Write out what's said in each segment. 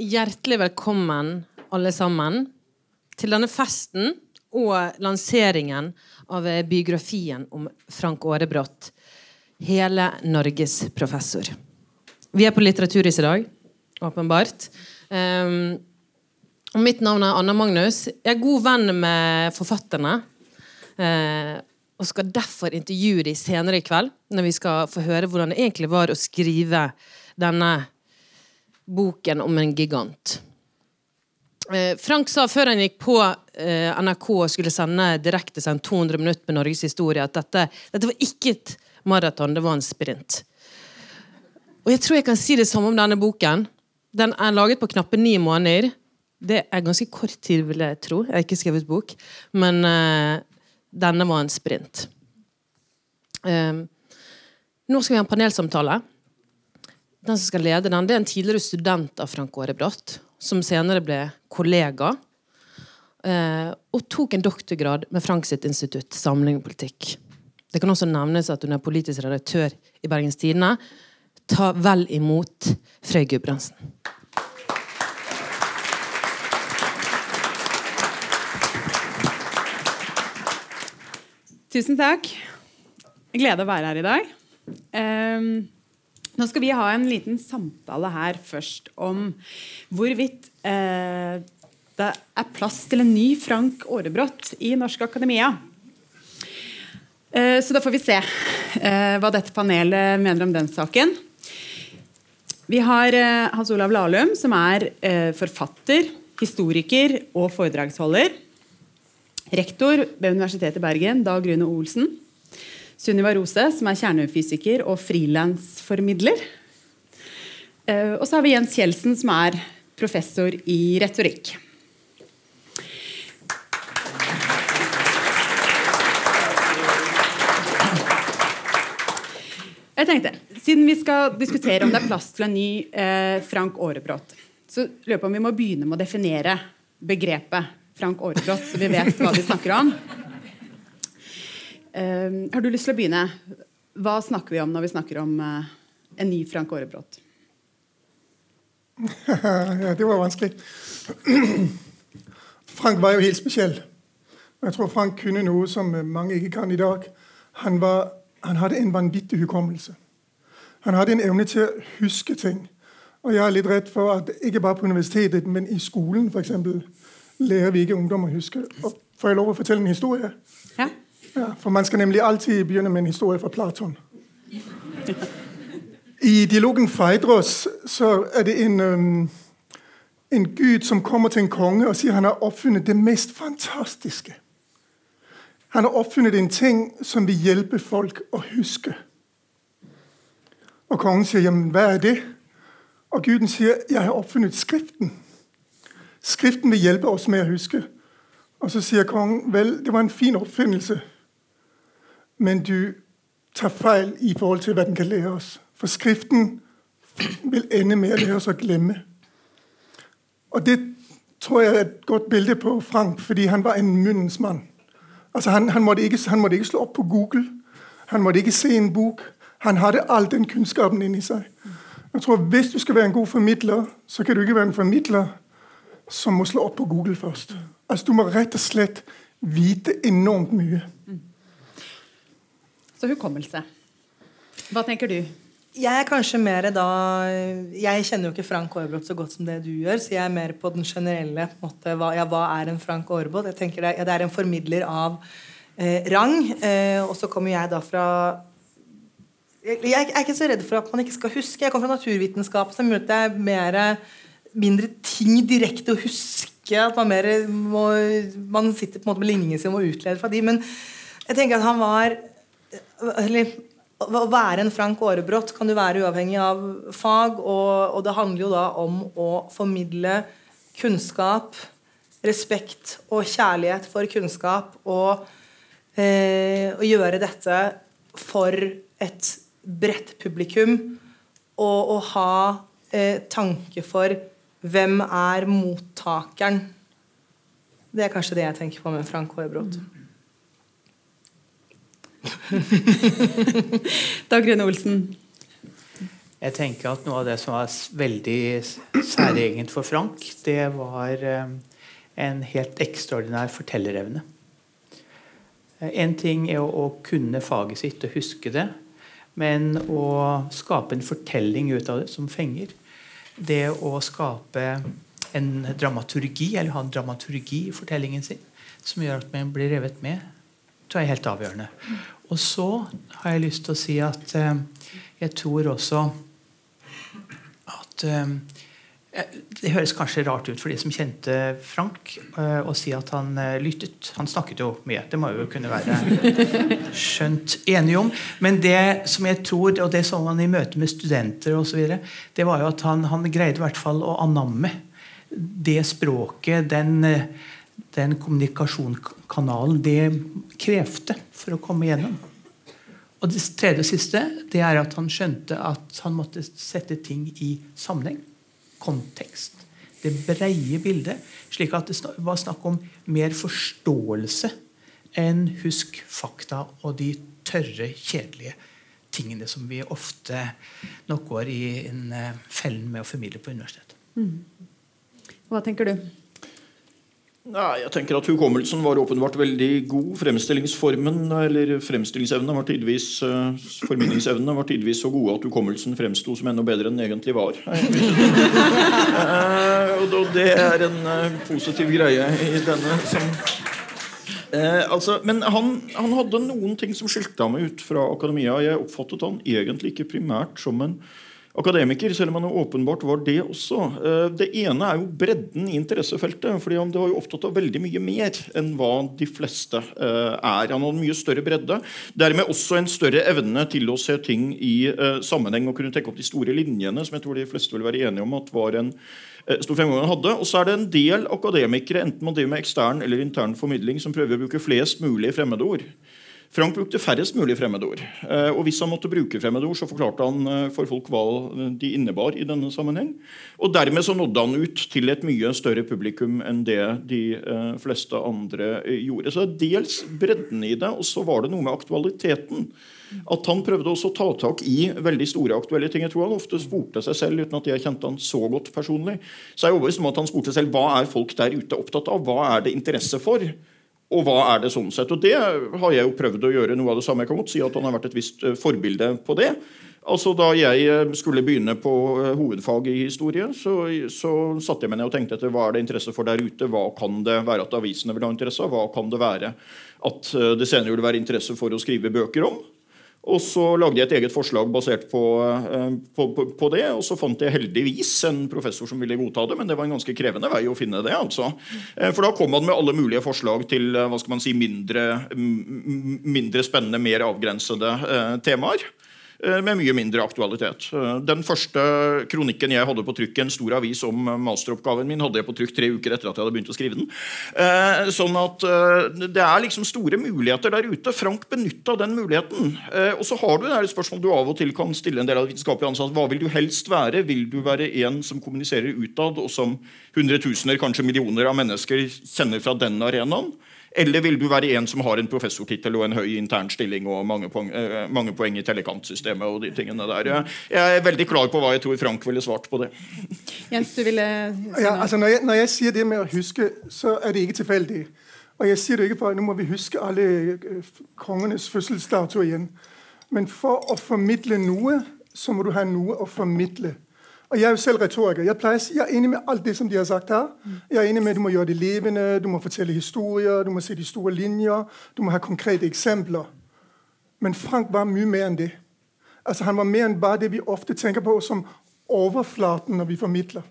hjertelig velkommen, alle sammen, til denne festen og lanseringen av biografien om Frank Aarebrot, hele Norges professor. Vi er på Litteraturhuset i dag, åpenbart. Um, mitt navn er Anna Magnus. Jeg er god venn med forfatterne. Uh, og skal derfor intervjue dem senere i kveld, når vi skal få høre hvordan det egentlig var å skrive denne boken om en gigant. Uh, Frank sa før han gikk på uh, NRK og skulle sende direkte 200 minutter med Norges historie, at dette, dette var ikke et maraton, det var en sprint. Og jeg tror jeg kan si det samme om denne boken. Den er laget på knappe ni måneder. Det er ganske kort tid, vil jeg tro. Jeg har ikke skrevet bok. Men uh, denne var en sprint. Uh, nå skal vi ha en panelsamtale. Den som skal lede den, det er en tidligere student av Frank Åre Bratt, som senere ble kollega. Uh, og tok en doktorgrad med Frank sitt institutt, Samling og politikk. Det kan også nevnes at hun er politisk redaktør i Bergens Tidende. Ta vel imot Frøy Gudbrandsen. Tusen takk. Jeg gleder å være her i dag. Um, nå skal vi ha en liten samtale her først om hvorvidt eh, det er plass til en ny Frank Aarebrot i Norsk Akademia. Eh, så da får vi se eh, hva dette panelet mener om den saken. Vi har Hans Olav Lahlum, som er forfatter, historiker og foredragsholder. Rektor ved Universitetet i Bergen, Dag Rune Olsen. Sunniva Rose, som er kjernefysiker og frilansformidler. Og så har vi Jens Kjeldsen, som er professor i retorikk. Jeg tenkte, Siden vi skal diskutere om det er plass til en ny eh, Frank Aarebrot, så lurer jeg på om vi må begynne med å definere begrepet Frank Aarebrot, så vi vet hva vi snakker om. Eh, har du lyst til å begynne? Hva snakker vi om når vi snakker om eh, en ny Frank Aarebrot? ja, det var vanskelig. Frank var jo helt spesiell. Jeg tror Frank kunne noe som mange ikke kan i dag. Han var han hadde en vanvittig hukommelse. Han hadde en evne til å huske ting. Og jeg er litt redd for at ikke bare på universitetet, men i skolen f.eks. lærer vi ikke ungdom å huske. Og får jeg lov å fortelle en historie? Ja. Ja. For man skal nemlig alltid begynne med en historie fra Platon. I dialogen Feidros så er det en, um, en gud som kommer til en konge og sier han har oppfunnet det mest fantastiske. Han har oppfunnet en ting som vil hjelpe folk å huske. Og kongen sier, 'Jamen, hva er det?' Og guden sier, 'Jeg har oppfunnet Skriften'. Skriften vil hjelpe oss med å huske. Og så sier kongen, 'Vel, det var en fin oppfinnelse, men du tar feil i forhold til hva den kan lære oss.' For Skriften vil ende med å lære oss å glemme. Og det tror jeg er et godt bilde på Frank, fordi han var en munnens mann. Altså han, han, måtte ikke, han, måtte ikke, slå opp på Google. Han måtte ikke se en bok. Han hadde all den kunnskapen inni seg. Jeg tror Hvis du skal være en god formidler, så kan du ikke være en formidler som må slå opp på Google først. Altså Du må rett og slett vite enormt mye. Så hukommelse. Hva tenker du? Jeg er kanskje mer da Jeg kjenner jo ikke Frank Aarebrot så godt som det du gjør, så jeg er mer på den generelle måte, hva, ja, hva er en Frank Aarebrot? Jeg tenker det, ja, det er en formidler av eh, rang. Eh, og så kommer jeg da fra jeg, jeg, er ikke så redd for at man ikke skal huske. Jeg kommer fra naturvitenskap, så at det er mer, mindre ting direkte å huske. At man, mer må, man sitter på en måte med ligningen sin og må utlede fra de. Men jeg tenker at han var eller å være en Frank Aarebrot kan du være uavhengig av fag, og, og, det handler jo da om å formidle kunnskap, respekt og kjærlighet for kunnskap, og eh, å gjøre dette for et bredt publikum, og å ha eh, tanke for hvem er mottakeren. Det er kanskje det jeg tenker på med Frank Aarebrot. Dag Rune Olsen. Jeg tenker at Noe av det som var veldig særegent for Frank, det var eh, en helt ekstraordinær fortellerevne. En ting er å, kunne faget sitt og huske det, men å skape en fortelling ut av det som fenger. Det å skape en dramaturgi, eller ha en dramaturgi i fortellingen sin, som gjør at man blir revet med, tror jeg er helt avgjørende. Og så har jeg lyst til å si at eh, jeg tror også at eh, det høres kanskje rart ut for de som kjente Frank, eh, å si at han uh, lyttet. Han snakket jo mye. Det må jo kunne være skjønt enige om. Men det som jeg tror, og det så han i møte med studenter osv., det var jo at han, han greide i hvert fall å anamme det språket, den, den kommunikasjonskanalen, det krevde for å komme gjennom. Og det tredje og siste det er at han skjønte at han måtte sette ting i sammenheng. Kontekst. Det breie bildet. Slik at det var snakk om mer forståelse enn husk fakta og de tørre, kjedelige tingene som vi ofte nok går i en eh, fellen med å formidle på universitetet. Mm. Hva tenker du? Nei, jeg tenker at Hukommelsen var åpenbart veldig god. Fremstillingsformen, eller fremstillingsevnene var tidvis uh, formidlingsevnene var tidvis så gode at hukommelsen fremsto som enda bedre enn den egentlig var. uh, og det er en uh, positiv greie i denne som altså, Men han, han, hadde noen ting som skilte ham ut fra akademia. Jeg oppfattet han egentlig ikke primært som en akademiker, selv om han åpenbart var det også. Eh, det ene er jo bredden i interessefeltet. fordi Han var jo opptatt av veldig mye mer enn hva de fleste eh, er. Han hadde mye større bredde. Dermed også en større evne til å se ting i eh, sammenheng og kunne tenke opp de store linjene, som jeg tror de fleste vil være enige om at var en stor fremgang han hadde. Og så er det en del akademikere, enten man driver med ekstern eller intern formidling, som prøver å bruke flest mulig fremmedord. Frank brukte færrest mulig fremmedord. Eh, og hvis han måtte bruke fremmedord, så forklarte han eh, for folk hva de innebar i denne sammenheng. Og dermed så nådde han ut til et mye større publikum enn det de eh, fleste andre gjorde. Så det er dels bredden i det, og så var det noe med aktualiteten. At han prøvde også å ta tak i veldig store aktuelle ting. Jeg tror han ofte spurte seg selv, uten at jeg kjente han så godt personlig. Så er jeg overbevist om at han spurte selv hva er folk der ute opptatt av? Hva er det interesse for? Og hva er det sånn sett? Og Det har jeg jo prøvd å gjøre noe av det samme. Jeg kan godt si at han har vært et visst eh, forbilde på det. Altså Da jeg eh, skulle begynne på eh, hovedfag i historie, så, så satte jeg meg ned og tenkte etter hva er det interesse for der ute. Hva kan det være at avisene vil ha interesse av? Hva kan det være at det senere vil være interesse for å skrive bøker om? Og så lagde jeg et eget forslag basert på, eh, på, på, på, det. Og så fant jeg heldigvis en professor som ville godta det, men det var en ganske krevende vei å finne det. altså. Eh, for da kom han med alle mulige forslag til eh, hva skal man si, mindre, mindre spennende, mer avgrensede temaer. Eh, med mye mindre aktualitet. Eh, den første kronikken jeg hadde på trykk i en stor avis om masteroppgaven min, hadde jeg på trykk tre uker etter at jeg hadde begynt å skrive den. Eh, sånn at det er liksom store muligheter der ute. Frank benytta den muligheten. Og så har du det spørsmål du av og til kan stille en del av vitenskapelige ansatte. Hva vil du helst være? Vil du være en som kommuniserer utad, og som hundretusener, kanskje millioner av mennesker kjenner fra den arenaen? Eller vil du være en som har en professortittel og en høy intern stilling og mange poeng, eh, mange poeng i telekantsystemet og de tingene der? Jeg er veldig klar på hva jeg tror Frank ville svart på det. Jens, du ville ja, altså når, jeg, når jeg sier det med å huske, så er det ikke tilfeldig. Og jeg sier det ikke for at nå må vi huske alle øh, kongenes fødselsdato igjen. Men for å formidle noe, så må du ha noe å formidle. Og Jeg er jo selv retoriker. Jeg pleier jeg er enig med alt det som de har sagt her. Jeg er enig med at Du må gjøre det levende, du må fortelle historier, du må se de store linjer, du må ha konkrete eksempler. Men Frank var mye mer enn det. Altså Han var mer enn bare det vi ofte tenker på som overflaten når vi formidler.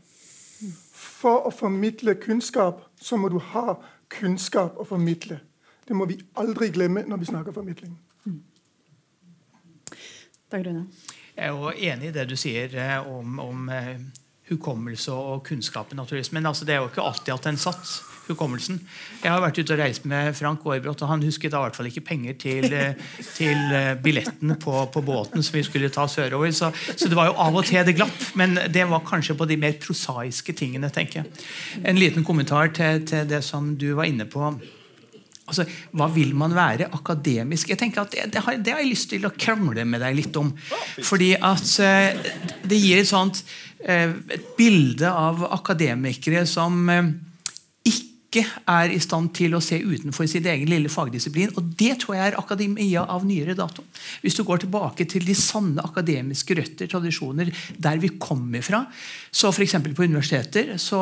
For å formidle kunnskap så må du ha kunnskap å formidle. Det må vi aldri glemme når vi snakker formidling. Takk, Rune. Er jo enig i det du sier eh, om, om uh, hukommelse og kunnskapen. naturligvis. Men altså, det er jo ikke alltid at den satt, hukommelsen. Jeg har vært ute og reist med Frank Aarbrot, og han husket da i hvert fall ikke penger til, eh, til billetten på, på, båten som vi skulle ta sørover. Så, så, det var jo av og til det glapp, men det var kanskje på de mer prosaiske tingene. tenker jeg. En liten kommentar til, til det som du var inne på Altså, Hva vil man være akademisk? Jeg tenker at Det, det, har, det har, jeg lyst til å krangle med deg litt om. Fordi at uh, det gir et sånt uh, et bilde av akademikere som uh, ikke er i stand til å se utenfor sin egen lille fagdisiplin. Og det tror jeg er akademia av nyere dato. Hvis du går tilbake til de sanne akademiske røtter, tradisjoner, der vi kommer fra, så f.eks. på universiteter så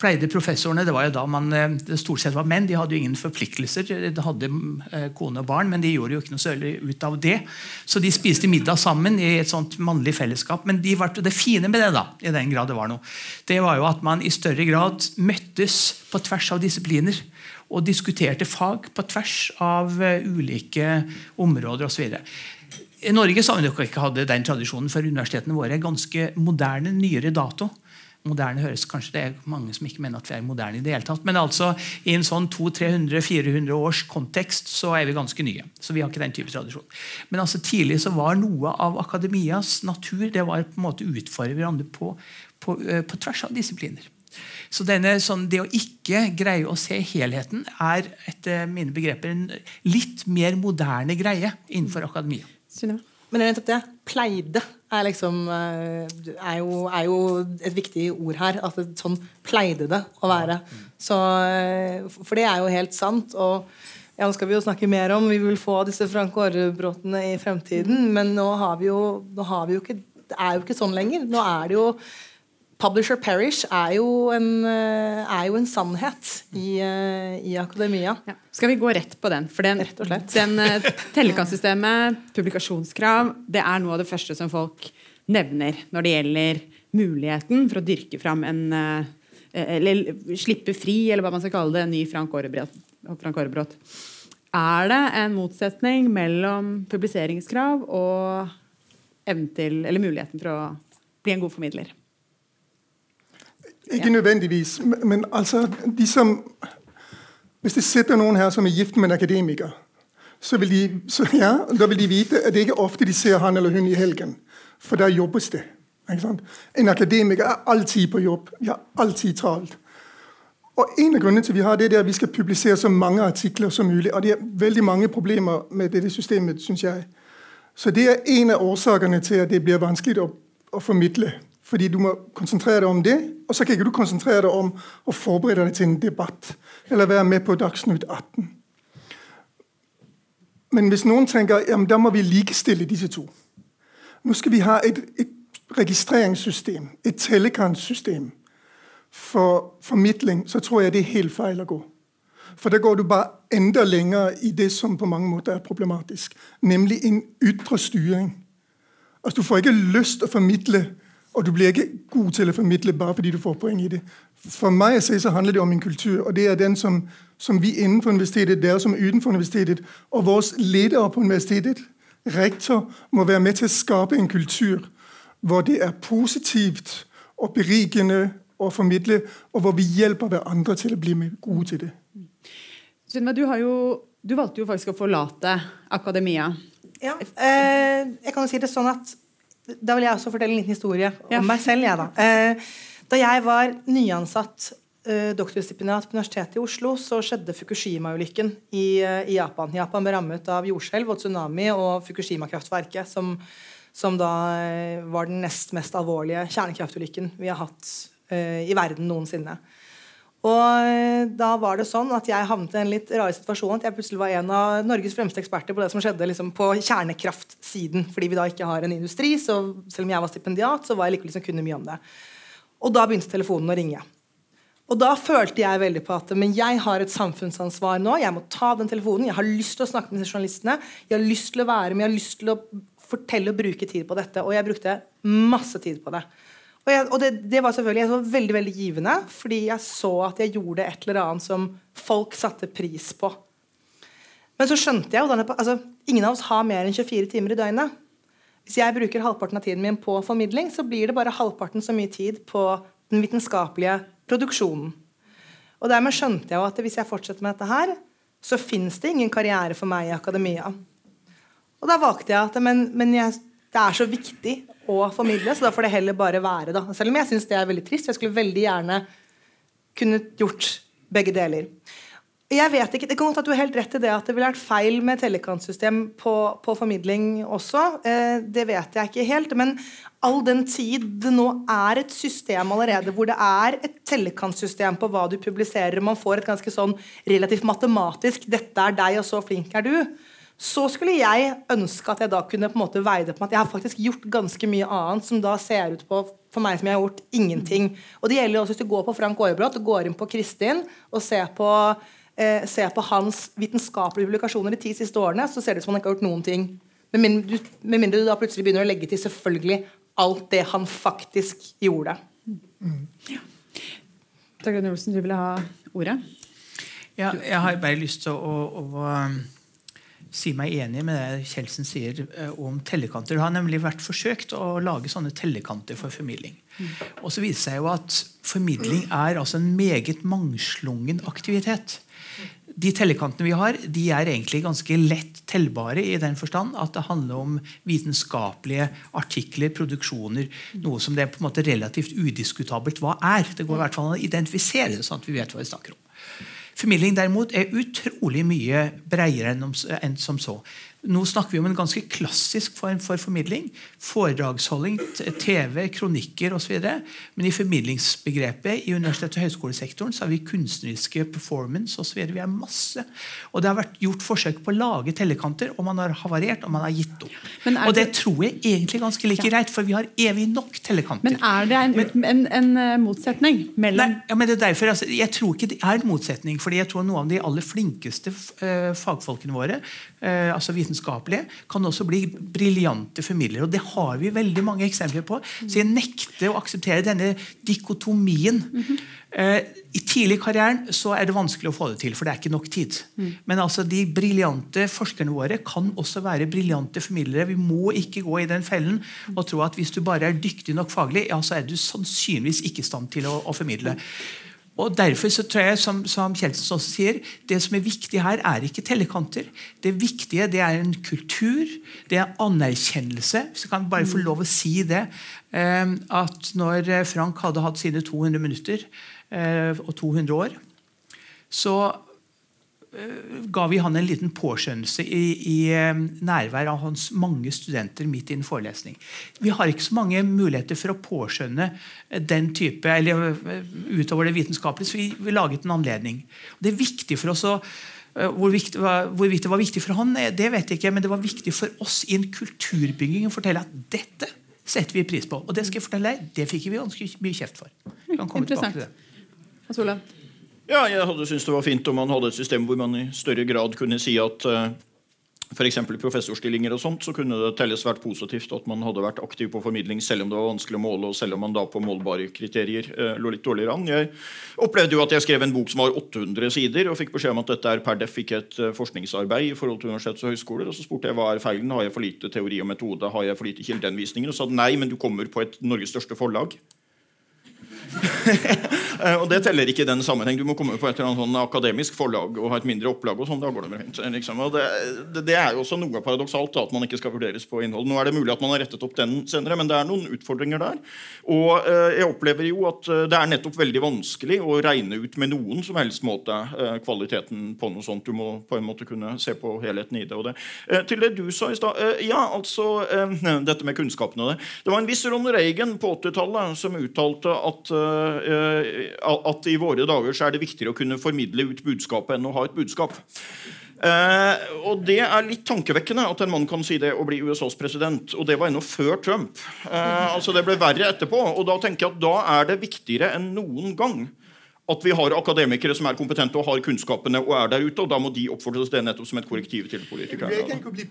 pleide professorene Det var jo da man eh, det stort sett var menn. De hadde jo ingen forpliktelser. De hadde eh, kone og barn, men de gjorde jo ikke noe særlig ut av det. Så de spiste middag sammen i et sånt mannlig fellesskap. Men de var, det fine med det, da, i den grad det var noe, det var jo at man i større grad møttes på tvers av disipliner og diskuterte fag på tvers av uh, ulike områder osv. Norge vi nok ikke hadde den tradisjonen, for universitetene våre er ganske moderne, nyere dato. Moderne høres kanskje Det er mange som ikke mener at vi er moderne. i det hele tatt, Men altså, i en sånn 200-400 års kontekst så er vi ganske nye. Så vi har ikke den type tradisjon. Men altså, tidlig så var noe av akademias natur det var på en måte å utfordre hverandre på, på, uh, på tvers av disipliner. Så denne, sånn, Det å ikke greie å se helheten er etter mine begreper en litt mer moderne greie innenfor akademia. Men det er nettopp det. Pleide er, liksom, eh, er, jo, er jo et viktig ord her. At det, sånn pleide det å være. Så, eh, for det er jo helt sant. og ja, nå skal vi jo snakke mer om Vi vil få disse Frank Aarebråtene i fremtiden. Men nå har vi jo, nå har vi jo ikke Det er jo ikke sånn lenger. Nå er det jo Publisher Parish er jo en, eh, er jo en sannhet i, eh, i akademia. Ja. Skal vi gå rett på den? For den, den tellekantsystemet, publikasjonskrav, det er noe av det første som folk nevner når det gjelder muligheten for å dyrke fram en Eller slippe fri, eller hva man skal kalle det, en ny Frank Aarebrot. Er det en motsetning mellom publiseringskrav og evnen til, eller muligheten for å bli en god formidler? Ikke nødvendigvis. Men altså, de som Hvis det sitter noen her som er gift med en akademiker, så vil de, så, ja, da vil de vite at det ikke er ofte de ser han eller hun i helgen. For der jobbes det. En akademiker er alltid på jobb. Vi har alltid travelt. Og En av grunnene til vi har det, er at vi skal publisere så mange artikler som mulig. Og det er veldig mange problemer med dette systemet, syns jeg. Så det er en av årsakene til at det blir vanskelig å, å formidle fordi du må konsentrere deg om det, og så kan ikke du konsentrere deg om å forberede deg til en debatt eller være med på Dagsnytt 18. Men hvis noen tenker ja, da må vi likestille disse to Nå skal vi ha et, et registreringssystem, et tellekantsystem for formidling, så tror jeg det er helt feil å gå. For da går du bare enda lenger i det som på mange måter er problematisk, nemlig en ytre styring. Altså, Du får ikke lyst til å formidle og du blir ikke god til å formidle bare fordi du får poeng i det. For meg å se så handler det om en kultur, og det er den som, som vi innenfor universitetet, dere som er utenfor universitetet, og våre ledere på universitetet, rektor, må være med til å skape en kultur hvor det er positivt og berikende å formidle, og hvor vi hjelper hverandre til å bli gode til det. Sunniva, du, du, valgte jo faktisk å forlate akademia. Ja, eh, jeg kan jo si det sånn at da vil jeg også fortelle en liten historie om ja. meg selv. Jeg, da. Eh, da jeg var nyansatt eh, doktorstipendiat på Universitetet i Oslo, så skjedde Fukushima-ulykken i, eh, i, Japan. Japan ble rammet av jordskjelv og tsunami og Fukushima-kraftverket, som, som, da var den nest mest alvorlige kjernekraftulykken vi har hatt i verden noensinne. Og eh, da var det sånn at jeg havnet i en litt rar situasjon. At jeg plutselig var en av Norges fremste eksperter på det som skjedde liksom, på kjernekraftsiden. Fordi vi da ikke har en industri, så selv om jeg var stipendiat, så var jeg likevel liksom kunne mye om det. Og da begynte telefonen å ringe. Og da følte jeg veldig på at men jeg har et samfunnsansvar nå. Jeg må ta den telefonen. Jeg har lyst til å snakke med disse journalistene. Jeg har lyst til å være med, jeg har lyst til å fortelle og bruke tid på dette. Og jeg brukte masse tid på det. Og, jeg, og det, det, var selvfølgelig var veldig veldig givende, fordi jeg så at jeg gjorde et eller annet som folk satte pris på. Men så skjønte jeg jo altså, Ingen av oss har mer enn 24 timer i døgnet. Hvis jeg bruker halvparten av tiden min på formidling, så blir det bare halvparten så mye tid på den vitenskapelige produksjonen. Og dermed skjønte jeg jo at hvis jeg fortsetter med dette her, så fins det ingen karriere for meg i akademia. Og da valgte jeg at men, men jeg, det er så viktig å formidle, så da får det heller bare være. Da. Selv om jeg syns det er veldig trist. Jeg skulle veldig gjerne kunne gjort begge deler. Jeg vet ikke, Det kan godt at du har helt rett i det at det ville vært feil med telekantsystem på, på formidling også. Eh, det vet jeg ikke helt. Men all den tid det nå er et system allerede hvor det er et telekantsystem på hva du publiserer, man får et ganske sånn relativt matematisk 'dette er deg, og så flink er du', så skulle jeg ønske at jeg da kunne på en måte veie det på at jeg har faktisk gjort ganske mye annet som da ser ut på for meg som jeg har gjort ingenting. Og det gjelder også hvis du går på Frank Aarebrot og går inn på Kristin og ser på, eh, ser på hans vitenskapelige publikasjoner de ti siste årene, så ser det ut som han ikke har gjort noen ting. Med mindre, du, med mindre du da plutselig begynner å legge til selvfølgelig alt det han faktisk gjorde. Mm. Ja. Dagrun Olsen, du ville ha ordet? Ja, jeg har bare lyst til å, å, å um, si meg enig med det Kjeldsen sier uh, om tellekanter. Det har nemlig vært forsøkt å lage sånne tellekanter for formidling. Mm. Og så viser det seg jo at formidling er altså en meget mangslungen aktivitet de tellekantene vi har, de er egentlig ganske lett tellbare i den forstand at det handler om vitenskapelige artikler, produksjoner. Noe som det er på en måte relativt udiskutabelt hva er. Det går i hvert fall an å identifisere det, sånn at vi vet hva vi snakker om. Formidling derimot er utrolig mye bredere enn som så. Nå snakker vi om en ganske klassisk form for formidling. Foredragsholding, TV, kronikker osv. Men i formidlingsbegrepet i universitets- og høyskolesektoren så har vi kunstneriske performance osv. Vi er masse. Og det har vært gjort forsøk på å lage tellekanter, og man har havarert og man har gitt opp. Og det, det tror jeg egentlig ganske like greit, for vi har evig nok tellekanter. Men er det en, men, en, en, eh, motsetning mellom nei, ja, men det er derfor, altså, Jeg tror ikke det er en motsetning, fordi jeg tror noen av de aller flinkeste uh, fagfolkene våre, uh, altså vitenskapelige, kan også bli briljante formidlere. Og det har vi veldig mange eksempler på. Så jeg nekter å akseptere denne dikotomien. -hmm. I tidlig karrieren så er det vanskelig å få det til, for det er ikke nok tid. Men altså de briljante forskerne våre kan også være briljante formidlere. Vi må ikke gå i den fellen og tro at hvis du bare er dyktig nok faglig, ja, så er du sannsynligvis ikke i stand til å, å formidle. Og Derfor så tror jeg, som, som Kjeldsen også sier, det som er viktig her, er ikke tellekanter. Det viktige det er en kultur, det er anerkjennelse. Hvis jeg kan bare få lov å si det. Eh, at når Frank hadde hatt sine 200 minutter eh, og 200 år, så ga vi han en liten påskjønnelse i, i, eh, nærvær av hans mange studenter midt i en forelesning. Vi har ikke så mange muligheter for å påskjønne den type, eller eh, utover det vitenskapelige, så vi, vi laget en anledning. Det er viktig for oss å Hvorvidt hvor det var viktig for han, det vet jeg ikke, men det var viktig for oss i en kulturbygging å fortelle at dette setter vi pris på. Og det skal jeg fortelle deg, det fikk vi ganske mye kjeft for. kan komme Interessant. tilbake til det. Hans Olav? Ja, jeg hadde syntes det var fint om man hadde et system hvor man i større grad kunne si at uh, eh, f.eks. professorstillinger og sånt, så kunne det telles svært positivt at man hadde vært aktiv på formidling, selv om det var vanskelig å måle, og selv om man da på målbare kriterier eh, lå litt dårligere an. Jeg opplevde jo at jeg skrev en bok som var 800 sider, og fikk beskjed om at dette er per def ikke et uh, forskningsarbeid i forhold til universitets- og høyskoler. Og så spurte jeg hva er feilen, har jeg for lite teori og metode, har jeg for lite kildeanvisninger? Og sa nei, men du kommer på et Norges største forlag. Eh, og det teller ikke i den sammenheng. Du må komme på et eller annet sånn akademisk forlag og ha et mindre opplag. og sånn, da går det fint. Liksom. Og det, det, er jo også noe paradoksalt at man ikke skal vurderes på innhold. Nå er det mulig at man har rettet opp den senere, men det er noen utfordringer der. Og eh, jeg opplever jo at uh, det er nettopp veldig vanskelig å regne ut med noen som helst måte eh, kvaliteten på noe sånt. Du må på en måte kunne se på helheten i det. Og det. til det du sa i stad Ja, altså dette med kunnskapen og det. Det var en viss Ronald Reagan på 80-tallet som uttalte at Eh, at i våre dager så er det viktigere å kunne formidle ut budskapet enn å ha et budskap. Eh, og Det er litt tankevekkende at en mann kan si det og bli USAs president. Og det var ennå før Trump. Eh, altså Det ble verre etterpå. Og Da tenker jeg at da er det viktigere enn noen gang at vi har akademikere som er kompetente og har kunnskapene og er der ute. Og da må de oppfordres det nettopp som et korrektiv til politikerne.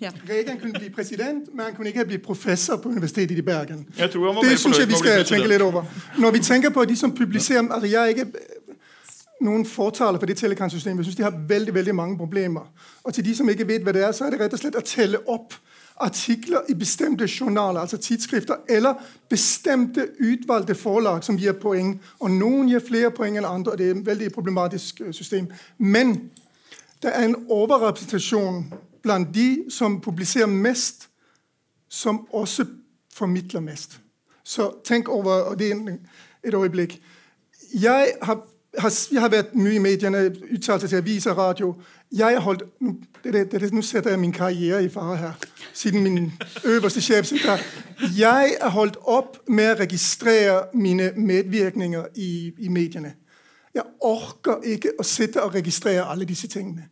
Ja. Reagan kunne bli president, men han kunne ikke bli professor på Universitetet i Bergen. Jeg det syns jeg vi skal tenke litt over. Når vi tenker på de som publiserer altså Jeg er ikke noen fortaler for det Telekan-systemet. Jeg synes de har veldig veldig mange problemer. Og til de som ikke vet hva det er, så er det rett og slett å telle opp artikler i bestemte journaler, altså tidsskrifter, eller bestemte utvalgte forlag som gir poeng. Og noen gir flere poeng enn andre, og det er et veldig problematisk øh, system. Men det er en overrepresentasjon blant de som publiserer mest, som også formidler mest. Så tenk over det et øyeblikk. Jeg har har, jeg har vært mye i mediene, uttalt til aviser, radio. Jeg har holdt, Nå setter jeg min karriere i fare her, siden min øverste sjef. Jeg er holdt opp med å registrere mine medvirkninger i, i mediene. Jeg orker ikke å sitte og registrere alle disse tingene.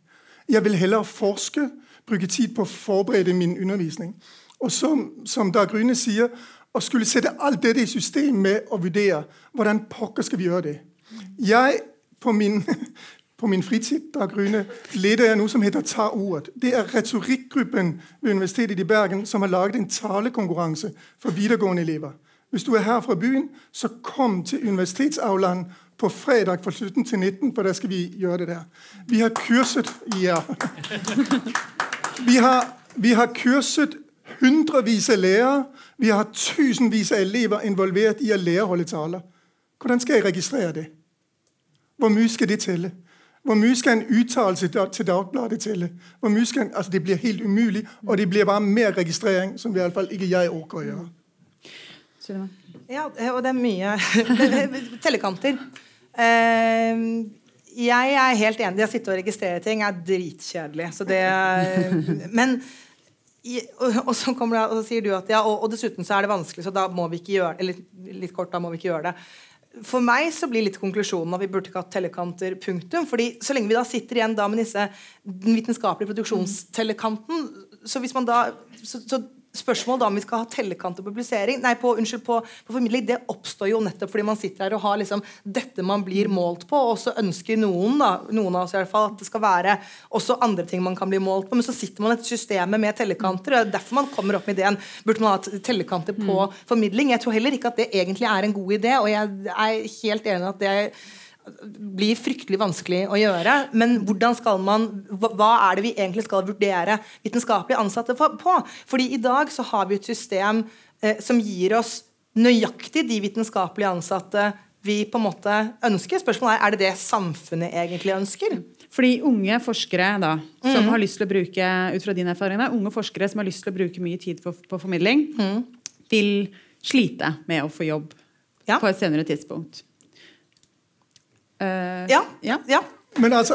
Jeg vil heller forske, bruke tid på å forberede min undervisning. Og som, som Dag Rune sier, å skulle sette alt dette i system med å vurdere hvordan pokker skal vi gjøre det. Jeg, på min, på min fritid Dag Rune, leder jeg noe som heter Ta ordet. Det er retorikkgruppen ved Universitetet i Bergen som har laget en talekonkurranse for videregående elever. Hvis du er her fra byen, så kom til universitetsaulaen på fredag fra 17 til 19, for der skal vi gjøre det der. Vi har kurset Ja. Vi har, vi har kurset hundrevis av lærere. Vi har tusenvis av elever involvert i å lære å holde taler. Hvordan skal jeg registrere det? Hvor mye skal det telle? Hvor mye skal en uttalelse til Dagbladet telle? Hvor mye skal en, altså Det blir helt umulig, og det blir bare mer registrering, som i alle fall ikke jeg orker å gjøre. Ja, og det er mye Tellekanter. Uh, jeg er helt enig. Det å sitte og registrere ting er dritkjedelig. Så det, men og, så kommer det, og så sier du at ja, og, og, dessuten så er det vanskelig, så da må vi ikke gjøre eller litt kort, da må vi ikke gjøre det. For meg så blir litt konklusjonen at vi burde ikke hatt tellekanter. punktum, fordi Så lenge vi da sitter igjen da med disse vitenskapelige produksjonstellekanten, så hvis man da så, så spørsmål da om vi skal ha tellekant og publisering, nei, på, unnskyld, på, på, formidling, det oppstår jo nettopp fordi man sitter her og har liksom dette man blir målt på, og så ønsker noen, da, noen av oss i hvert fall, at det skal være også andre ting man kan bli målt på. Men så sitter man et system med tellekanter, og det er derfor man kommer opp med ideen burde man ha tellekanter på mm. formidling. Jeg tror heller ikke at det egentlig er en god idé, og jeg er helt enig i at det er blir fryktelig vanskelig å gjøre. Men hvordan skal man, hva er det vi egentlig skal vurdere vitenskapelig ansatte på? Fordi i dag så har vi et system eh, som gir oss nøyaktig de vitenskapelige ansatte vi på en måte ønsker. Spørsmålet er er det det samfunnet egentlig ønsker? Fordi unge forskere da, som mm. har lyst til å bruke ut fra din erfaring da, unge forskere som har lyst til å bruke mye tid på, på formidling, mm. vil slite med å få jobb ja. på et senere tidspunkt. Uh, ja. ja. ja. Men altså,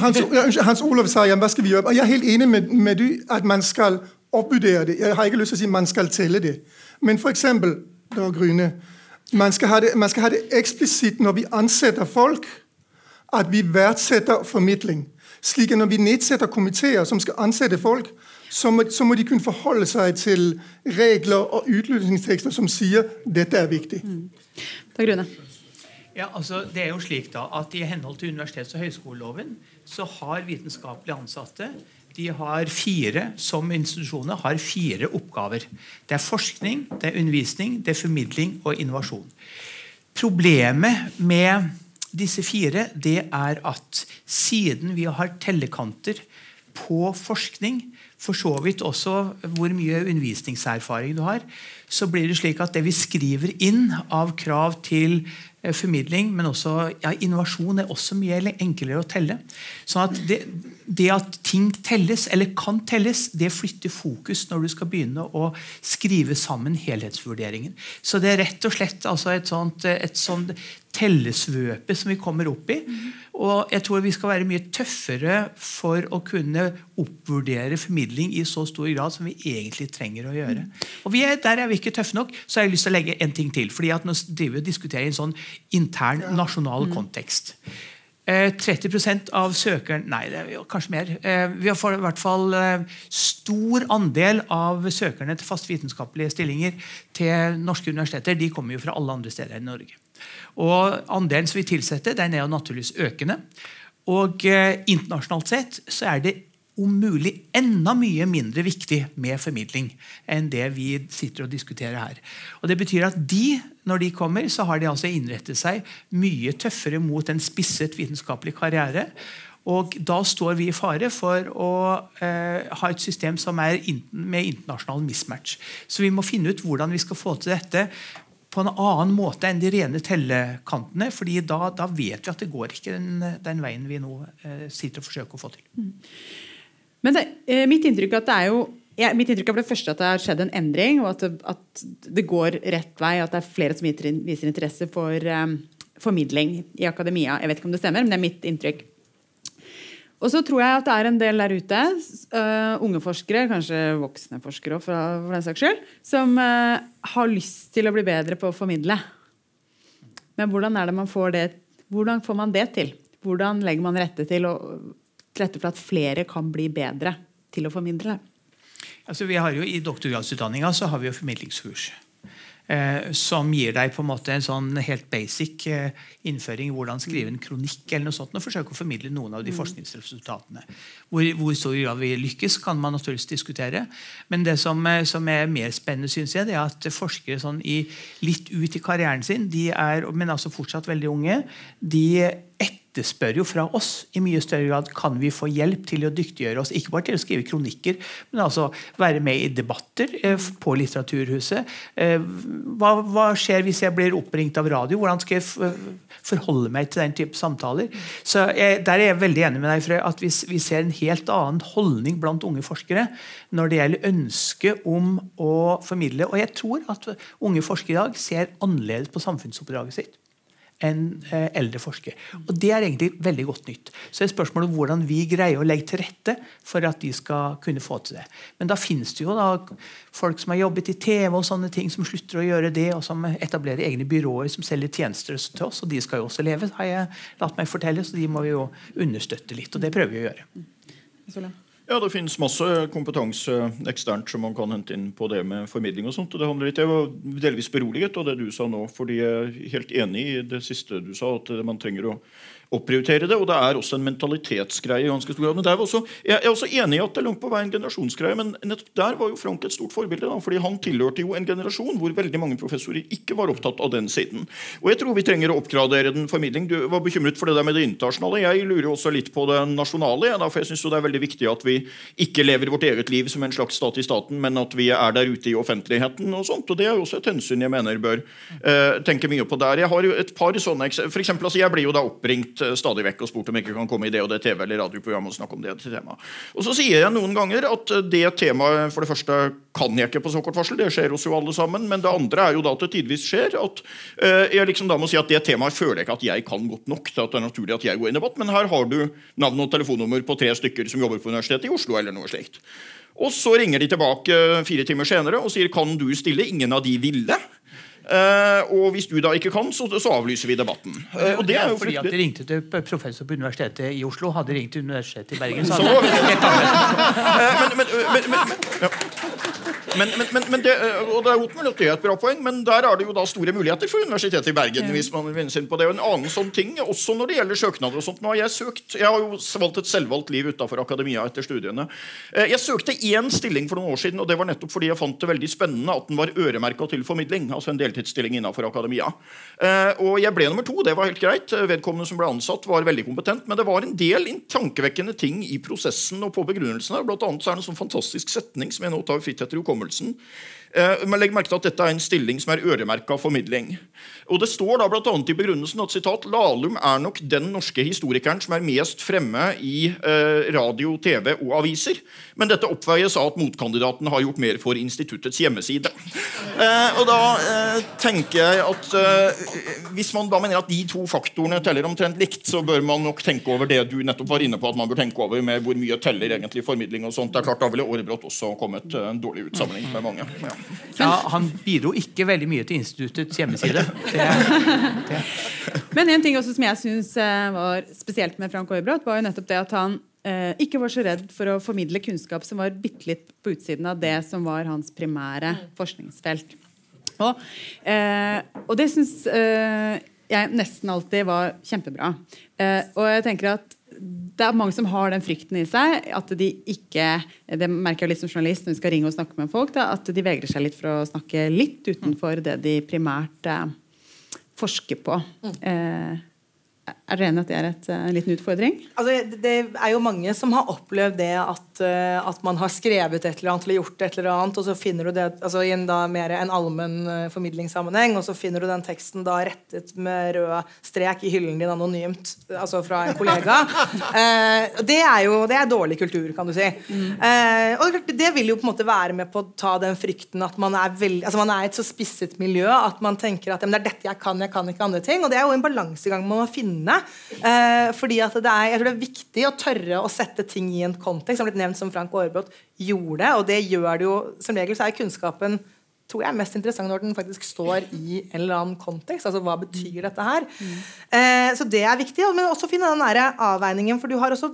Hans, Hans Olav sa ja, hva skal vi gjøre? Jeg er helt enig med, med du at man skal oppvurdere det. Jeg har ikke lyst til å si man skal telle det. Men f.eks. eksempel, man skal, ha det, man skal ha det eksplisitt når vi ansetter folk, at vi verdsetter formidling. Slik at når vi nedsetter komiteer som skal ansette folk, så må, så må, de kunne forholde seg til regler og utlysningstekster som sier dette er viktig. Mm. Takk, Rune. Ja, altså det er jo slik da, at I henhold til universitets- og høyskoleloven så har vitenskapelige ansatte de har fire, som institusjoner har fire oppgaver. Det er forskning, det er undervisning, det er formidling og innovasjon. Problemet med disse fire det er at siden vi har tellekanter på forskning, for så vidt også hvor mye undervisningserfaring du har, så blir det slik at det vi skriver inn av krav til formidling, men også ja, innovasjon er også mye enklere å telle. Sånn at det, det, at ting telles, eller kan telles, det flytter fokus når du skal begynne å skrive sammen helhetsvurderingen. Så det er rett og slett altså et sånt, et sånt tellesvøpe som vi kommer opp i. Og jeg tror vi skal være mye tøffere for å kunne oppvurdere formidling i så stor grad som vi egentlig trenger å gjøre. Og er, Der er vi ikke tøffe nok. Så har jeg lyst til å legge en ting til. fordi at Nå driver vi og diskuterer en sånn intern, nasjonal kontekst. 30 eh, av søkeren Nei, det kanskje mer. Eh, vi har i hvert fall eh, stor andel av søkerne til fast vitenskapelige stillinger til norske universiteter de kommer jo fra alle andre steder enn Norge. Og Andelen som vi tilsetter, den er jo naturligvis økende. Og Internasjonalt sett så er det om mulig enda mye mindre viktig med formidling enn det vi sitter og diskuterer her. Og Det betyr at de, når de kommer, så har de altså innrettet seg mye tøffere mot en spisset vitenskapelig karriere. Og da står vi i fare for å eh, ha et system som er in med internasjonal mismatch. Så vi må finne ut hvordan vi skal få til dette på en annen måte enn de rene tellekantene. fordi da, da vet vi at det går ikke den, den veien vi nå eh, sitter og forsøker å få til. Mm. Men det, eh, mitt inntrykk er at det er jo ja, mitt inntrykk er for det første at det har skjedd en endring, og at det, at det, går rett vei. At det er flere som viser interesse for, um, formidling i akademia. Jeg vet ikke om det stemmer, men det er mitt inntrykk. Og så tror jeg at det er en del der ute, uh, unge forskere, kanskje voksne forskere for, for den saks skyld, som uh, har lyst til å bli bedre på å formidle. Men hvordan er det man får det hvordan får man det til? Hvordan legger man rette til, å, til rette for at flere kan bli bedre til å formidle? Altså, vi har jo I doktorgradsutdanninga har vi jo formidlingskurs. Eh, som gir deg på en måte en sånn helt basic eh, innføring i hvordan skrive en kronikk eller noe sånt, og forsøke å formidle noen av de mm. forskningsresultatene. Hvor, hvor stor grad vi lykkes, kan man naturligvis diskutere. Men det som, eh, som er mer spennende, synes jeg, det er at forskere sånn i, litt ut i karrieren sin, de er, men altså fortsatt veldig unge, de etter etterspør jo fra oss i mye større grad kan vi få hjelp til å dyktiggjøre oss. Ikke bare til å skrive kronikker, men altså være med i debatter eh, på Litteraturhuset. Eh, hva, hva, skjer hvis jeg blir oppringt av radio? Hvordan skal jeg forholde meg til den type samtaler? Så jeg, Der er jeg veldig enig med deg, Frøy, at vi, vi ser en helt annen holdning blant unge forskere når det gjelder ønsket om å formidle. Og jeg tror at unge forskere i dag ser annerledes på samfunnsoppdraget sitt enn eh, eldre forskere. Og Det er egentlig veldig godt nytt. Så er spørsmålet hvordan vi greier å legge til rette for at de skal kunne få til det. Men da finnes det jo da folk som har jobbet i TV og sånne ting, som slutter å gjøre det, og som etablerer egne byråer som selger tjenester til oss. Og de skal jo også leve, har jeg latt meg fortelle, så de må vi jo understøtte litt. Og det prøver vi å gjøre. Ja, Det finnes masse kompetanse eksternt som man kan hente inn på det med formidling. og sånt, og det handler litt, Jeg var delvis beroliget av det du sa nå, fordi jeg er helt enig i det siste du sa. at man trenger å opprioritere det. Og det er også en mentalitetsgreie. i ganske stor grad. Men også, jeg er også enig i at det er langt på vei en generasjonsgreie, men nettopp der var jo Frank et stort forbilde. Da, fordi han tilhørte jo en generasjon hvor veldig mange professorer ikke var opptatt av den siden. Og jeg tror vi trenger å oppgradere den formidling. Du var bekymret for det der med det internasjonale. Jeg lurer også litt på det nasjonale. Ja, for jeg synes det er veldig viktig at vi ikke lever vårt eget liv som en slags stat i staten, men at vi er der ute i offentligheten. og sånt, og Det er jo også et hensyn jeg mener bør uh, tenke mye på der. Jeg har jo et par sånne, for eksempel, altså, Jeg blir jo da oppringt Eh, stadig vekk og spurt om jeg ikke kan komme i det og det TV- eller radioprogrammet og snakke om det temaet. Og så sier jeg noen ganger at eh, det temaet for det første kan jeg ikke på så kort varsel. Det skjer hos jo alle sammen. Men det andre er jo da at det tidvis skjer at uh, jeg liksom da må si at det temaet føler jeg ikke at jeg kan godt nok til at det er naturlig at jeg går i debatt. Men her har du navn og telefonnummer på tre stykker som jobber på Universitetet i Oslo. eller noe slikt. Og så ringer de tilbake fire timer senere og sier kan du stille. Ingen av de ville. Uh, og hvis du da ikke kan, så, så avlyser vi debatten. Uh, og det er jo fordi at De ringte til professor på Universitetet i Oslo. Hadde ringt til Universitetet i Bergen, så hadde det men, men, men, ja. Men, men, men, det, og det er vel at det er et bra poeng, men der er det jo da store muligheter for Universitetet i Bergen. Ja. hvis man vende på det. Og en annen sånn ting, også når det gjelder søknader og sånt. Nå har Jeg søkt, jeg har jo valgt et selvvalgt liv utafor akademia etter studiene. Eh, jeg søkte én stilling for noen år siden, og det var nettopp fordi jeg fant det veldig spennende at den var øremerka til formidling. altså en deltidsstilling innenfor akademia. Eh, og jeg ble nummer to. Det var helt greit. Vedkommende som ble ansatt, var veldig kompetent. Men det var en del tankevekkende ting i prosessen og på begrunnelsen. Blant annet så er det en sånn fantastisk setning som jeg nå tar fritt etter hukommelsen. Eh, men legg merke til at dette er en stilling som er øremerka formidling. Og Det står da annet i begrunnelsen at sitat, Lahlum er nok den norske historikeren som er mest fremme i eh, radio, TV og aviser. Men dette oppveies av at motkandidaten har gjort mer for instituttets hjemmeside. Eh, og da eh, tenker jeg at eh, Hvis man da mener at de to faktorene teller omtrent likt, så bør man nok tenke over det du nettopp var inne på, at man bør tenke over med hvor mye teller egentlig formidling og sånt. Det er klart Da ville Aarebrot også kommet en dårlig ut sammenlignet med mange. Ja. ja. Han bidro ikke veldig mye til instituttets hjemmeside. Det Men en ting også som jeg syns eh, var spesielt med Frank Aarebrot, var jo nettopp det at han eh, ikke var så redd for å formidle kunnskap som var bitte litt på utsiden av det som var hans primære forskningsfelt. Og, eh, og det syns eh, jeg nesten alltid var kjempebra. Eh, og jeg tenker at det er mange som har den frykten i seg. At de ikke Det merker jeg litt som journalist når vi skal ringe og snakke med folk. Da, at de vegrer seg litt for å snakke litt utenfor det de primært eh, forsker på. Mm. Eh, Er dere enig at det er et, en liten utfordring? Altså, det er jo mange som har opplevd det at, uh, at, man har skrevet et eller annet eller gjort et eller annet, og så finner du det altså, i en da mer en allmenn uh, formidlingssammenheng, og så finner du den teksten da rettet med rød strek i hyllen din anonymt, altså fra en kollega. eh, det er jo det er dårlig kultur, kan du si. Mm. og det vil jo på en måte være med på å ta den frykten at man er, veld, altså, man er et så spisset miljø at man tenker at det er dette jeg kan, jeg kan ikke andre ting. Og det er jo en balansegang man må finne inne. Eh, fordi at det er, jeg tror det er viktig å tørre å sette ting i en kontekst, som blitt nevnt som Frank Aarbrot gjorde. Og det gjør det jo Som regel så er kunnskapen tror jeg er mest interessant når den faktisk står i en eller annen kontekst. altså Hva betyr dette her? Mm. Eh, så det er viktig. Men også finne den der avveiningen, for du har også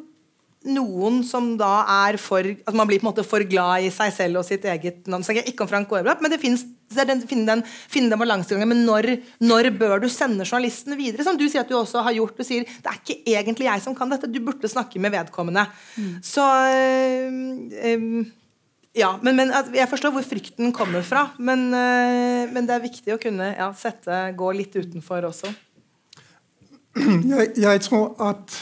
noen som da er for at Man blir på en måte for glad i seg selv og sitt eget navn. Så ikke om Frank Aarebrot, men det finnes, den, finne den, finne den balansegangen. Men når, når, bør du sende journalisten videre? Som du sier at du også har gjort. Du sier det er ikke egentlig jeg som kan dette. Du burde snakke med vedkommende. Mm. Så øh, ja, men, men, Jeg forstår hvor frykten kommer fra. Men, øh, men det er viktig å kunne ja, sette, gå litt utenfor også. Jeg, jeg tror at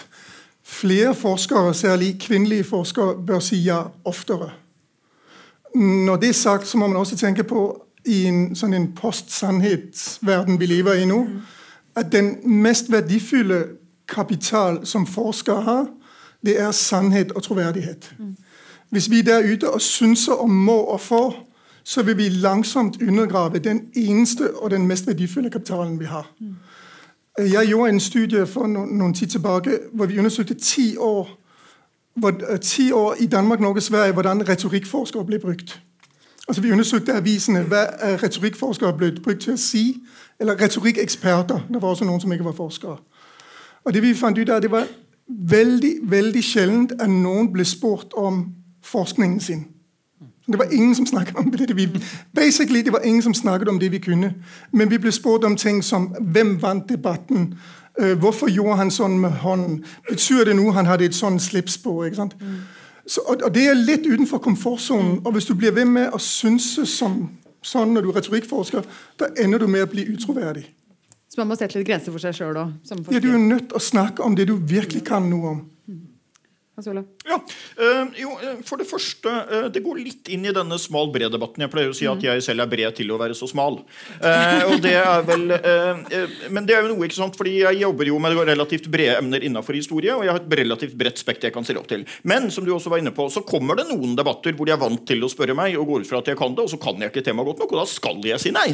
Flere forskere, særlig kvinnelige forskere, bør si ja oftere. Når det er sagt, så må man også tenke på i en, sånn en post-sannhetsverden vi lever i nå, at den mest verdifulle kapital som forskere har, det er sannhet og troverdighet. Hvis vi der ute og synser om må og får, så vil vi langsomt undergrave den eneste og den mest verdifulle kapitalen vi har. Jeg gjorde en studie for noen tid tilbake hvor vi undersøkte ti år, hvor, øh, ti år i Danmark, Norge Sverige hvordan retorikkforskere ble brukt. Altså Vi undersøkte avisene hva retorikkforskere ble brukt til å si. Eller retorikkeksperter. Det var også noen som ikke var forskere. Og Det vi fant ut av, det var veldig veldig sjeldent at noen ble spurt om forskningen sin. Det var ingen som snakket om det. Vi, basically, det var ingen som snakket om det vi kunne. Men vi ble spurt om ting som hvem vant debatten? Uh, hvorfor gjorde han sånn med hånden? Betyr det noe han hadde et sånn slips på? ikke sant? Mm. Så, og, og, Det er litt utenfor komfortsonen. Og hvis du blir ved med å synse som, sånn når du er retorikkforsker, da ender du med å bli utroverdig. Så man må sette litt grenser for seg sjøl òg? Ja, du er nødt til å snakke om det du virkelig kan noe om. Hans Ja, uh, jo, eh, For det første, uh, det går litt inn i denne smal-bred-debatten. Jeg pleier å si at jeg selv er bred til å være så smal. Og det er vel, men det er jo noe, ikke sant, fordi jeg jobber jo med relativt brede emner innenfor historie, og jeg har et relativt bredt spekter jeg kan stille opp til. Men som du også var inne på, så kommer det noen debatter hvor de er vant til å spørre meg, og går ut fra at jeg kan det, og så kan jeg ikke temaet godt nok, og da skal jeg si nei.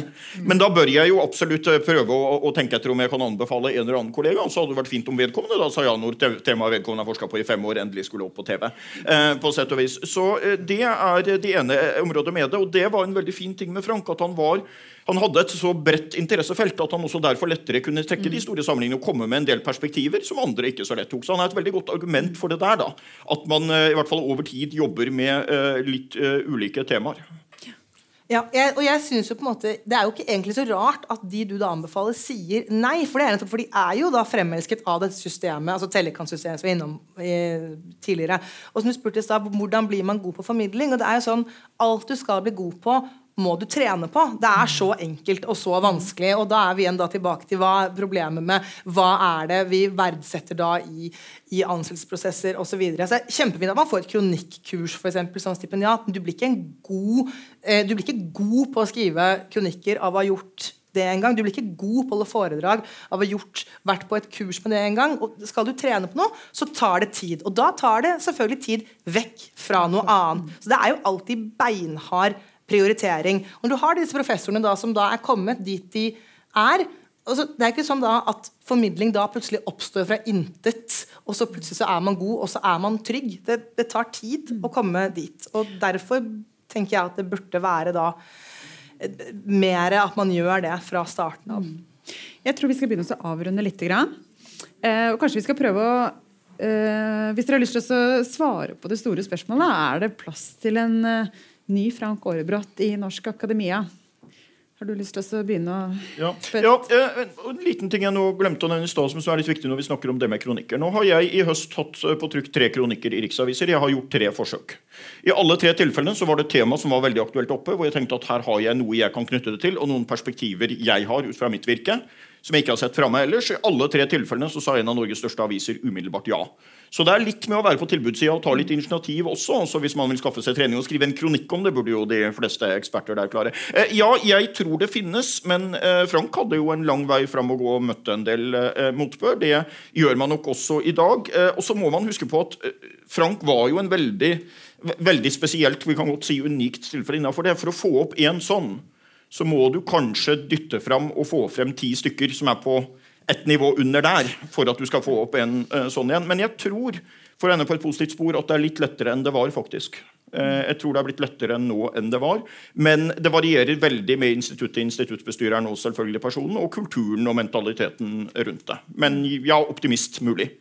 Men da bør jeg jo absolutt prøve å, å tenke etter om jeg kan anbefale en eller annen kollega. Så hadde det vært fint om vedkommende da sa ja når temaet vedkommende har forska på i fem år, endelig skulle opp på TV. Eh, på sett og vis. Så eh, det er det ene området med det. Og det var en veldig fin ting med Frank. at han var han hadde et så bredt interessefelt at han også derfor lettere kunne trekke de store sammenligningene og komme med en del perspektiver som andre ikke så lett tok. Så han er et veldig godt argument for det der. da, At man eh, i hvert fall over tid jobber med litt ulike temaer. Ja, jeg, og jeg synes jo på en måte Det er jo ikke egentlig så rart at de du da anbefaler, sier nei. For er for de er jo da fremelsket av dette systemet, altså Tellekant-systemet som vi var innom eh, tidligere. Og som du spurte i stad, hvordan blir man god på formidling? Og det er jo sånn, Alt du skal bli god på, må du trene på. Det er så enkelt og så vanskelig. Og da er vi igjen da tilbake til hva er problemet med hva er det vi verdsetter da i, i ansettelsesprosesser osv. Så videre. så kjempefint at man får et kronikkurs for eksempel, som stipendiat, men du blir, ikke god, eh, du blir ikke god på å skrive kronikker av å ha gjort det en gang. Du blir ikke god på å holde foredrag av å ha gjort, vært på et kurs med det en gang. Og skal du trene på noe, så tar det tid. Og da tar det selvfølgelig tid vekk fra noe annet. Så det er jo alltid beinhard prioritering. Når du har disse professorene da, som da er kommet dit de er altså, Det er ikke sånn da at formidling da plutselig oppstår fra intet, og så plutselig så er man god, og så er man trygg. Det, det tar tid å komme dit. Og derfor tenker jeg at det burde være da mer at man gjør det fra starten av. Jeg tror vi skal begynne å avrunde litt. Eh, og kanskje vi skal prøve å eh, Hvis dere har lyst til å svare på det store spørsmålet, er det plass til en eh, ny Frank Aarebrot i Norsk Akademia. Har du lyst til å begynne å ja. ja, eh, En liten ting jeg nå glemte å nevne i stad, som er litt viktig når vi snakker om det med kronikker. Nå har jeg i høst hatt eh, på trykk tre kronikker i riksaviser. Jeg har gjort tre forsøk. I alle tre tilfellene så var det et tema som var veldig aktuelt oppe, hvor jeg tenkte at her har jeg noe jeg kan knytte det til, og noen perspektiver jeg har ut fra mitt virke, som jeg ikke har sett framme ellers. I alle tre tilfellene så sa en av Norges største aviser umiddelbart ja. Så det er litt med å være på tilbudssida og ta litt initiativ også. Så hvis man vil skaffe seg trening og skrive en kronikk om det, burde jo de fleste eksperter der klare. Eh, ja, jeg tror det finnes, men eh, Frank hadde jo en lang vei fram å gå og møtte en del eh, motbør. Det gjør man nok også i dag. Eh, og så må man huske på at eh, Frank var jo en veldig veldig spesielt, vi kan godt si unikt tilfelle innafor det. For å få opp én sånn, så må du kanskje dytte fram og få frem ti stykker som er på et nivå under der, for at du skal få opp en uh, sånn igjen. Men jeg tror for å ende på et positivt spor, at det er litt lettere enn det var. faktisk. Uh, jeg tror det er blitt lettere nå enn det var. Men det varierer veldig med instituttet, instituttbestyreren og selvfølgelig personen, og kulturen og mentaliteten rundt det. Men ja, optimist mulig.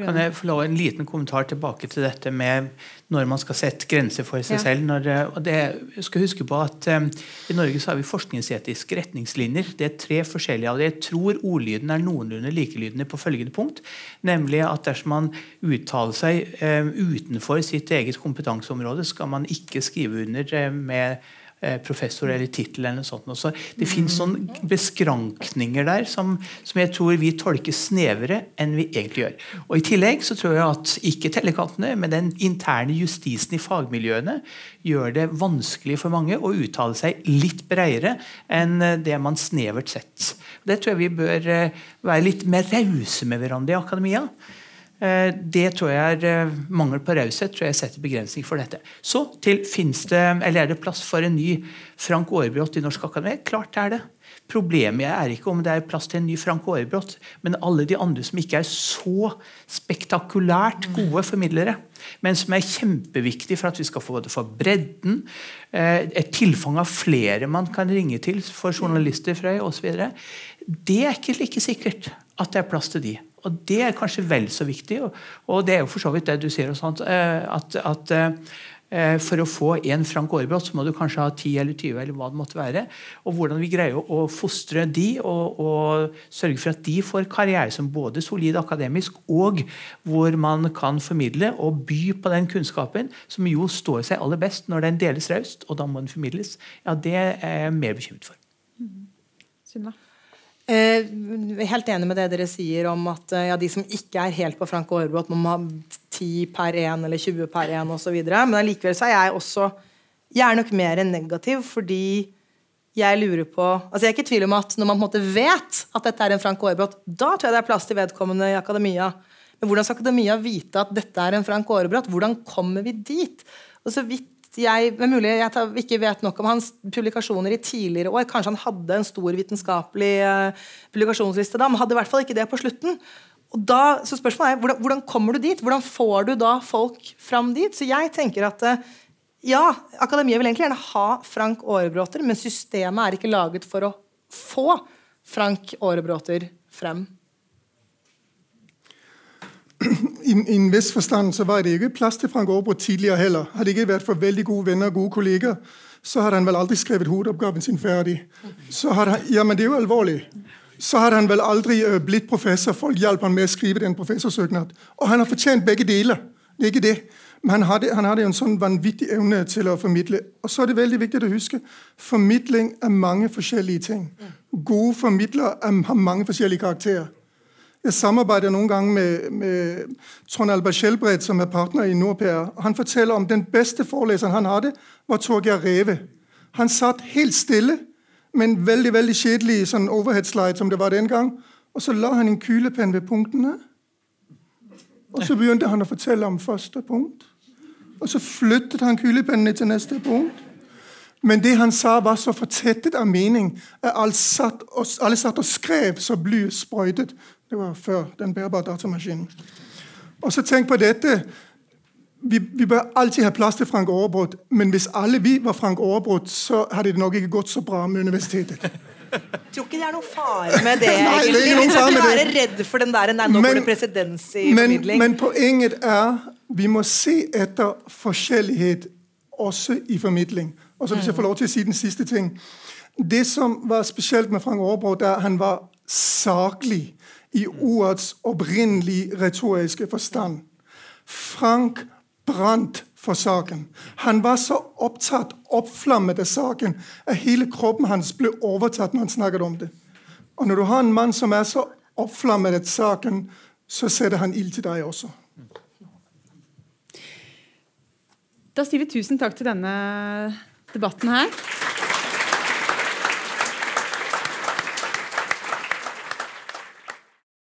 Kan jeg få lov en liten kommentar tilbake til dette med når man skal sette grenser for seg ja. selv? Når, og det, jeg skal huske på at um, I Norge så har vi forskningsetiske retningslinjer. Det er tre forskjellige av det. Jeg tror ordlyden er noenlunde likelydende på følgende punkt. Nemlig at dersom man uttaler seg um, utenfor sitt eget kompetanseområde, skal man ikke skrive under med Eh, professor eller tittel. eller noe sånt. Så det finnes noen beskrankninger der som, som, jeg tror vi tolker snevere enn vi egentlig gjør. Og I tillegg så tror jeg at ikke tellekantene, men den interne justisen i fagmiljøene gjør det vanskelig for mange å uttale seg litt bredere enn det man snevert sett. Det tror jeg vi bør eh, være litt mer rause med hverandre i akademia. Eh, det tror jeg er eh, mangel på raushet tror jeg setter begrensning for dette. Så til finnes det, eller er det plass for en ny Frank Aarebrot i Norsk Akademi? Klart det er det. Problemet er ikke om det er plass til en ny Frank Aarebrot, men alle de andre som ikke er så spektakulært gode formidlere, men som er kjempeviktige for at vi skal få det for bredden, eh, et tilfang av flere man kan ringe til for journalister fra osv. Det er ikke like sikkert at det er plass til de. Og det er kanskje vel så viktig. Og, det er jo for så vidt det du sier, eh, at, at eh, for å få en Frank Aarebrot, så må du kanskje ha 10 eller 20, eller hva det måtte være. Og hvordan vi greier å fostre de, og, og, sørge for at de får karriere som både solid akademisk, og hvor man kan formidle og by på den kunnskapen, som jo står seg aller best når den deles raust, og da må den formidles, ja, det er jeg mer bekymret for. Mm. Eh, helt enig med det dere sier om at eh, ja, de som ikke er helt på Frank Aarebrot, må ha 10 per 1 eller 20 per 1 osv. Men allikevel er jeg også Jeg er nok mer negativ fordi jeg lurer på altså Jeg er ikke i tvil om at når man på en måte vet at dette er en Frank Aarebrot, da tror jeg det er plass til vedkommende i akademia. Men hvordan skal akademia vite at dette er en Frank Aarebrot? Hvordan kommer vi dit? Og så vidt jeg, men mulig jeg tar, ikke vet nok om hans publikasjoner i tidligere år. Kanskje han hadde en stor vitenskapelig uh, publikasjonsliste da, men hadde i hvert fall ikke det på slutten. Og da, så spørsmålet er, hvordan, hvordan, kommer du dit? Hvordan får du da folk fram dit? Så jeg tenker at uh, ja, akademiet vil egentlig gjerne ha Frank Aarebråter, men systemet er ikke laget for å få Frank Aarebråter frem i, en vis forstand så var det ikke plass til Frank Aarebrot tidligere heller. Hadde ikke vært for veldig gode venner og gode kolleger, så hadde han vel aldri skrevet hovedoppgaven sin ferdig. Så hadde han, ja, men det er jo alvorlig. Så hadde han vel aldri uh, blitt professor. Folk hjalp han med å skrive den professorsøknad. Og han har fortjent begge deler. Det er ikke det. Men han hadde, han hadde en sånn vanvittig evne til å formidle. Og så er det veldig viktig å huske formidling er mange forskjellige ting. Gode formidlere har mange forskjellige karakterer. Jeg samarbeider noen ganger med, med Trond Albert Skjelbred, som er partner i NordPR. Han forteller om den beste foreleseren han hadde, var Torgeir Reve. Han satt helt stille med en veldig veldig kjedelig sånn overhead-slide som det var den gang. Og så la han en kulepenn ved punktene. Og så begynte han å fortelle om første punkt. Og så flyttet han kulepennene til neste punkt. Men det han sa, var så fortettet av mening at alle satt og, alle satt og skrev så blyet sprøytet. Det var før den bærbare datamaskinen. Og så tenk på dette. Vi, vi, bør alltid ha plass til Frank Aarebrot, men hvis alle vi var Frank Aarebrot, så hadde det nok ikke gått så bra med universitetet. Jeg tror ikke det er noen fare med det. Nei, det er ikke noen fare med det. være redd for den der, nei, nå men, det presedens i formidling. Men poenget er vi må se etter forskjellighet også i formidling. Og så Hvis jeg får lov til å si den siste ting. Det som var spesielt med Frank Aarebrot, er at han var saklig i ordets opprinnelige retoriske forstand. Frank brant for saken. Han var så opptatt, oppflammet av saken, at hele kroppen hans ble overtatt når han snakket om det. Og når du har en mann som er så oppflammet av saken, så setter han ild til deg også. Da sier vi tusen takk til denne debatten her.